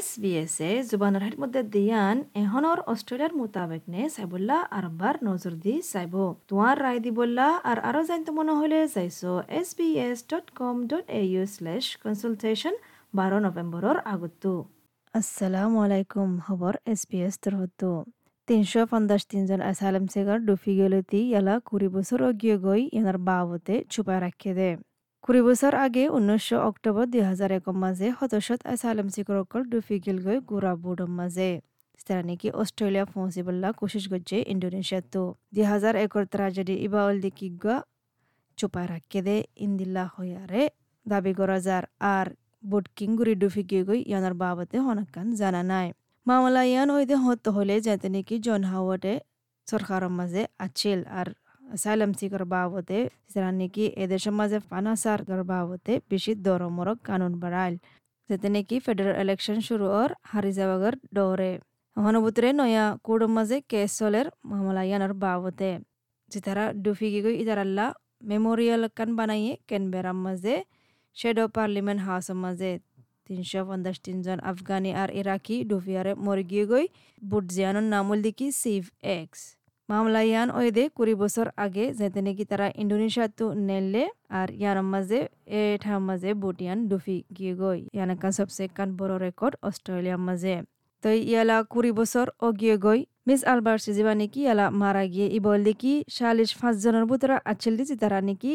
S B A জুবানৰ হাত মধ্যে দিয়ান এহনৰ অষ্ট্ৰেলিয়াৰ মোতাবেক নে চাইবল্লা আরবার নজর দি চাইব। তোমার রায় দিবল্লা আর আরও জানতে মনে হলে চাইছো S B S dot com dot A U slash consultation বারো নভেম্বরের আগতো আসসালামু আলাইকুম খবর এস বি এস তরহতো তিনশো পঞ্চাশ তিনজন আসালাম সেগার ডুফি গেলতি ইয়ালা কুড়ি বছর অগিয়ে গই ইয়ার বাবতে ছুপায় রাখে দে। কুড়ি বছর আগে উনিশশো অক্টোবর দুই হাজার একৰ মাঝে সদস্যত আসালাম চিকরকল ডুফি গেলগৈ গুড়া বুড়ম মাঝে তারা নাকি অস্ট্রেলিয়া পৌঁছিবল্লা কোশিশ করছে ইন্দোনেশিয়াতো দুই হাজার একর ট্রাজেডি ইবা অল দিকিগা চুপায় রাখে দে ইন্দিল্লা হইয়ারে দাবি করা যার আর বুটকিং গুড়ি ডুফি গিয়ে গই ইয়ানার বাবতে হনাকান জানা নাই। মামলা ইয়ান ওইদে হত হলে যাতে নাকি জন হাওয়াটে সরকারের মাঝে আছিল। আর asylum seeker বাবদে যারা নাকি এদেশের মাঝে ফানাসার বাবদে বেশি দরমরক কানুন বাড়াইল যাতে নাকি ফেডারেল ইলেকশন শুরু ওর হারি যাওয়াগর ডরে অনুভূতিরে নয়া কুড়ুর মাঝে কেস চলের মামলা ইয়ানোর বাবদে যে তারা ডুফি গিয়ে ইতারাল্লা মেমোরিয়াল কান বানাইয়ে কেনবেরার মাঝে শেডো পার্লিমেন্ট হাউসের মাঝে তিনশো পঞ্চাশ তিনজন আফগানি আর ইরাকি ডুফিয়ারে মরে গিয়ে গই বুট জিয়ানোর নামুল দিকি সিভ এক্স মামলা ইয়ান ওয়েদে কুড়ি বছর আগে যেতে নাকি তারা ইন্ডোনেশিয়াতো নেলে আর ইয়ার মাঝে এঠার মাঝে বুটিয়ান ডুফি গিয়ে গই। ইয়ান কান সবসে কান বড় রেকর্ড অস্ট্রেলিয়ার মাঝে। তো ইয়ালা কুড়ি বছর ও গিয়ে গই। মিস আলবার সিজিবা নাকি ইয়ালা মারা গিয়ে ইবল দেখি চাল্লিশ পাঁচজনের ভিতরে আছিল দিছি তারা নাকি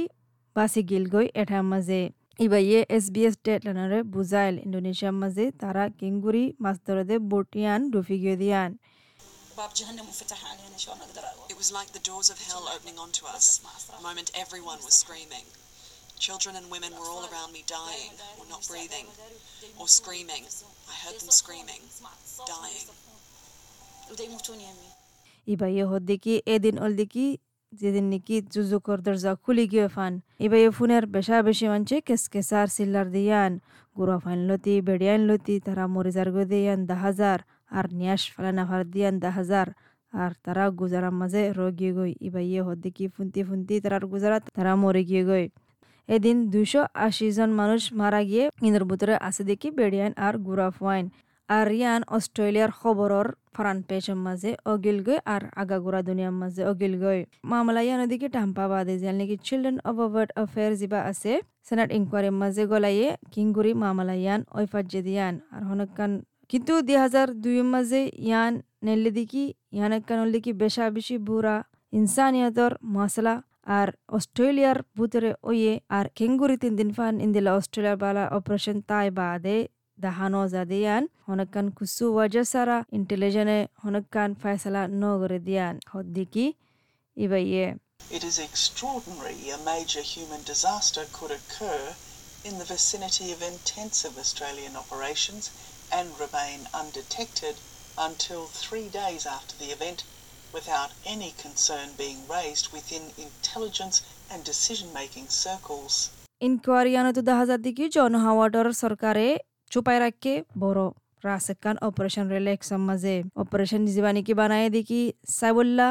বাসি গিল গই এঠার মাঝে। ইবাইয়ে এস বি এস ডেটলানারে বুঝাইল ইন্ডোনেশিয়ার মাঝে তারা কিংগুরি মাছ ধরে বুটিয়ান ডুফি গিয়ে দিয়ান। It was like the doors of hell opening onto us, the moment everyone was screaming. Children and women were all around me dying, or not breathing, or screaming. I heard them screaming, dying. ইবা ইয়ে হদ্দিকি এদিন অলদিকি যেদিন নাকি জুজুকর দরজা খুলি গিয়ে fun এবার এ ফোনের বেশা বেশি মানছে কেস কেসার সিল্লার দিয়ান গুড়া ফাইন লতি বেড়িয়ান লতি তারা মরিজার গো দিয়ান দা হাজার আর নিয়াস ফালানা ফার দিয়ান দা হাজার আর তারা গুজারার মাঝে রগিয়ে গই ইবাইয়ে হদ্দিকি ফুন্তি ফুন্তি তারার গুজারাত তারা মরে গিয়ে গই এদিন দুইশো আশি জন মানুষ মারা গিয়ে ইন্দর ভিতরে আছে দেখি বেড়িয়ান আর গুড়া ফাইন আর ইয়ান অস্ট্রেলিয়ার খবরর ফরান পেশের মাঝে অগিল গই আর আগাগোড়া দুনিয়ার মাঝে অগিল গই মামলা ইয়ান ওদিকে টাম্পা বাদে যেন নাকি চিলড্রেন অবার্ড অ্যাফেয়ার যিবা আছে সেনাট ইনকোয়ারির মাঝে গলাইয়ে কিংগুরি মামলা ইয়ান ওইফাজ্জে দিয়ান আর হনকান কিন্তু দুই হাজার দুইয়ের মাঝে ইয়ান নেল্লে দিকি ইয়ান একখান দিকি বেশা বেশি বুড়া ইনসানিয়তর মশলা আর অস্ট্রেলিয়ার ভিতরে ওয়ে আর কেঙ্গুরি তিন দিন ফান ইন্দিলা অস্ট্রেলিয়ার বালা অপারেশন তাই বাদে দাহানো জাদিয়ান হনকান কুসু ওয়াজা সারা ইন্টেলিজেন্টে হনকান ফয়সলা নগরে দিয়ান। হদ্দিকি, ইবাইয়ে। It is extraordinary a major human disaster could occur in the vicinity of intensive Australian operations and remain undetected until three days after the event without any concern being raised within intelligence and decision making circles. ইনকোয়ারিয়ানো তো দেখা দিকে জন হাওয়ার্ডর সরকারে চুপাই রাখে বড় রাসেকান operation রিল্যাক্সের মাঝে operation জীবানি কি বানায় দেখি সাইবুল্লা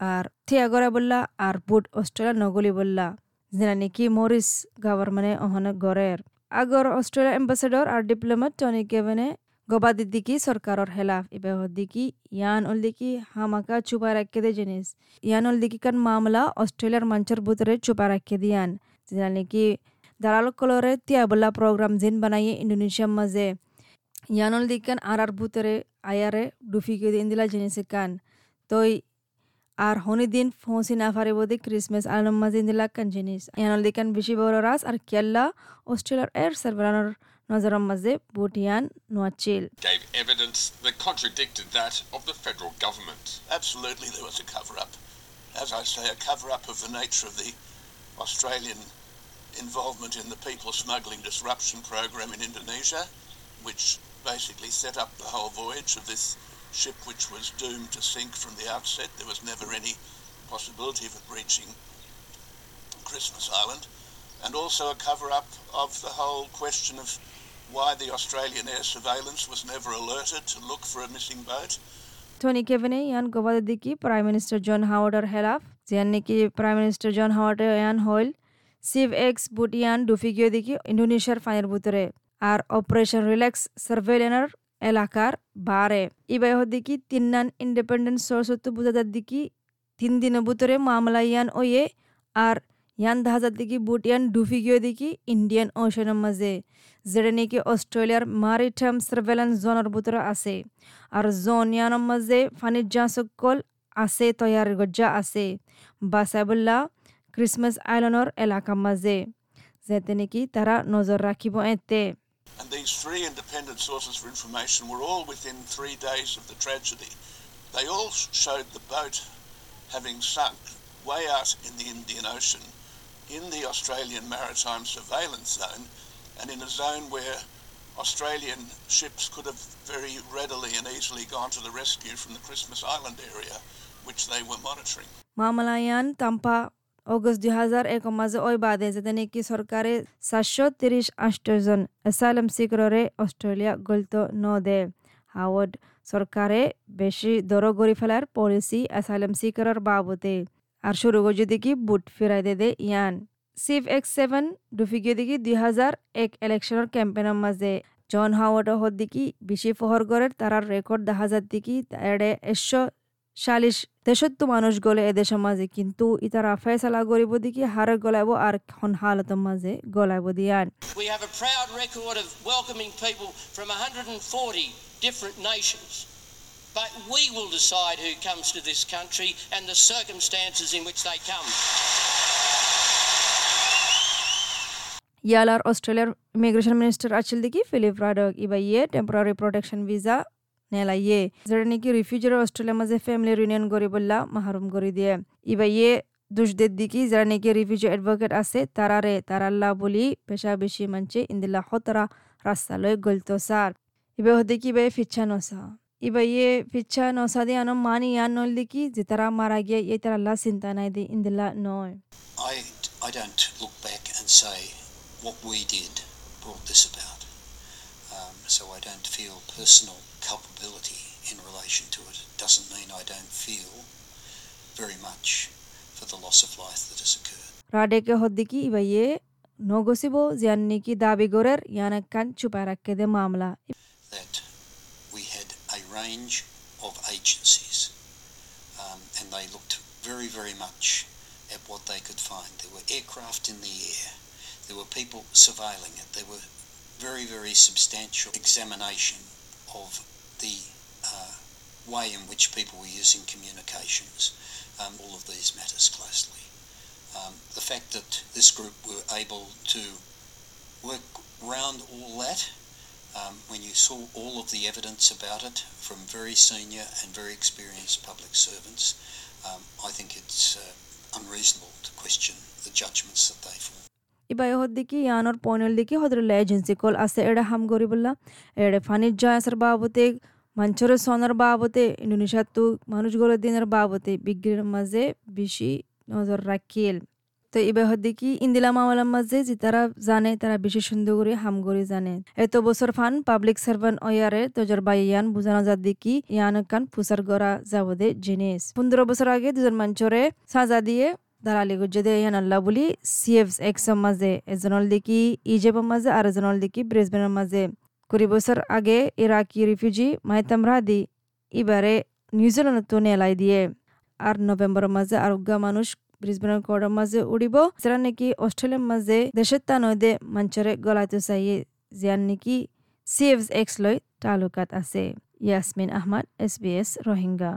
আর থিয়া গড়া বললা আর বুট অস্ট্রেলিয়া নগলি বললা যেনা নাকি মরিস গভর্নমেন্টে অহনে গড়ের আগর অস্ট্রেলিয়া এম্বাসেডর আর ডিপ্লোমেট টনি কেভেনে গবাদি দিকি সরকারর হেলাফ এবার দিকি ইয়ান অল দিকি হামাকা চুপা রাখে দে জিনিস ইয়ান অল দিকি কান মামলা অস্ট্রেলিয়ার মঞ্চের ভিতরে চুপা রাখে দিয়ান যেটা নাকি দালাল কলরে তিয়াবলা প্রোগ্রাম জিন বানাইয়ে ইন্ডোনেশিয়ার মাঝে ইয়ানল দিকান আর আর ভিতরে আয়ারে ডুফি কে ইন্দিলা জিনিস কান তই ar honidin fonsina faribodi Christmas alnamazindila kanjinis. Yanolikan bishiboras ar kiella ostilar air serveranor Nazaramaze Butian Nuachil. Gave evidence that contradicted that of the federal government. Absolutely there was a cover up. As I say, a cover up of the nature of the Australian involvement in the people smuggling disruption program in Indonesia, which basically set up the whole voyage of this ship, which was doomed to sink from the outset. There was never any possibility of it reaching Christmas Island. And also a cover up of the whole question of why the Australian air surveillance was never alerted to look for a missing boat. Tony কেভেনে ইয়ান গবাদি দিকি prime minister জন হাওয়ার্ডর হেলাফ জিয়ান নাকি prime minister জন হাওয়ার্ডে ইয়ান হইল সিভ x বুটিয়ান ডুফিগিও দিকি ইন্ডোনেশিয়ার ফাইনের ভিতরে আর operation relax সার্ভেলেনার এলাকার বারে ইবাই হদিকি তিন্নান independent source হতে বোঝা দিকি তিন দিনের ভিতরে মামলা ইয়ান ওয়ে আর ইয়ান দাহাজার দিকে বুট ইয়ান ডুফি গিয়ে দিকি ইন্ডিয়ান ওশনের মাঝে যেটা নাকি অস্ট্রেলিয়ার মারিটাইম সার্ভেলেন্স জোনের ভিতরে আছে আর জোন ইয়ানের মাঝে ফানির সকল আছে তৈয়ার গজ্জা আছে বাসাবুল্লাহ ক্রিসমাস আইল্যান্ডর এলাকার মাঝে যাতে নাকি তারা নজর রাখিব এতে and these three independent sources for information were all within three days of the tragedy. They all showed the boat having sunk way out in the Indian Ocean, in the Australian Maritime Surveillance Zone, and in a zone where Australian ships could have very readily and easily gone to the rescue from the Christmas Island area, which they were monitoring. Mamalayan tanpa August দুই হাজার এক মাঝে ওই বাদে যাতে নাকি সরকারে সাতশো তিরিশ আষ্টজন অ্যাসাইলাম সিকরে অস্ট্রেলিয়া গলত ন দে। হাওয়ার্ড সরকারে বেশি দর গড়ি ফেলার পলিসি অ্যাসাইলাম সিকরের বাবদে আর শুরু যদি কি বুট ফিরাই দে দে ইয়ান। সিভ এক্স সেভেন ডুফিগিয়ে দেখি দুই হাজার এক ইলেকশনের ক্যাম্পেনের মাঝে জন হাওয়ার্ড হদ্দিকি বেশি ফহরগড়ের তারার রেকর্ড দেখা যার দিকি একশো সালিশ দেশত্ব মানুষ গলে এদেশের মাঝে কিন্তু ইতারা ফেসলা গরিব দিকে হারে গলাইব আর খন হালতের মাঝে গলাইব দিয়ান We have a proud record of welcoming people from 140 different nations. But we will decide who comes to this country and the circumstances in which they come. ইয়ালার অস্ট্রেলিয়ার ইমিগ্রেশন মিনিস্টার আছিল দেখি ফিলিপ রাডক ইবা ইয়ে টেম্পোরারি প্রোটেকশন ভিসা নেলা ইয়ে। যেটা নাকি রিফিউজির অস্ট্রেলিয়ার মাঝে family union করি বললা মাহরুম করে দিয়ে। ইবা ইয়ে দুষদের দিকে যারা নাকি রিফিউজি অ্যাডভোকেট আছে তারারে তারাল্লা বলি পেশা বেশি মানছে ইন্দিল্লা হতরা রাস্তা লয় গলতো সার। ইবা হতে কি ইবা ফিচ্ছা নসা। ইবা ইয়ে ফিচ্ছা নসা দিয়ে আনো মানি ইয়ান নল দিকি যে তারা মারা গিয়ে ইয়ে তারা আল্লাহ চিন্তা নাই দি ইন্দিল্লা নয়। I, I don't look back and say what we did brought this about. um, so I don't feel personal culpability in relation to it. It doesn't mean I don't feel very much for the loss of life that has occurred. That we had a range of agencies um, and they looked very, very much at what they could find. There were aircraft in the air. There were people surveilling it. There were very, very substantial examination of the uh, way in which people were using communications, um, all of these matters closely. Um, the fact that this group were able to work round all that, um, when you saw all of the evidence about it from very senior and very experienced public servants, um, I think it's uh, unreasonable to question the judgments that they form. ইবাই হদ্দিকি ইয়ানোর পয়নল দিকি হদরুল্লা agency call আছে এড়ে হাম গরিবুল্লা এড়ে ফানির জয়াসের বাবতে মাঞ্চরের সনের বাবতে, ইন্দোনেশিয়ার তু মানুষগুলো দিনের বাবতে, বিগ্রির মাঝে বেশি নজর রাখিল তো ইবাই হদ্দিকি ইন্দিলা মামলার মাঝে যে তারা জানে, তারা বেশি সুন্দর করে হাম করে জানে। এত বছর ফান পাবলিক সার্ভেন্ট ওয়ারে তোজর বাই ইয়ান বুঝানো যার দিকি ইয়ান কান ফুসার গড়া যাবদে জিনিস। পনেরো বছর আগে দুজন মাঞ্চরে সাজা দিয়ে দালালি গুজ্জদে ইয়ান আল্লাহ বলি সিএফ এক্সের মাঝে, এজনল দিকি ইজেবের মাঝে আর এজনল দিকি ব্রেসবেনের মাঝে। কুড়ি বছর আগে ইরাকি রিফিউজি মাহিতাম রাদি এবারে নিউজিল্যান্ড তো নেলাই দিয়ে। আর নভেম্বরের মাঝে আরোগ্য মানুষ ব্রিসবেনের কোর্টের মাঝে উড়িব, যারা নাকি অস্ট্রেলিয়ার মাঝে দেশের তা নদে মঞ্চরে গলাইতে চাইয়ে জিয়ান নাকি সিএফ এক্স লই তালুকাত আছে। Yasmin Ahmed S B S Rohingya.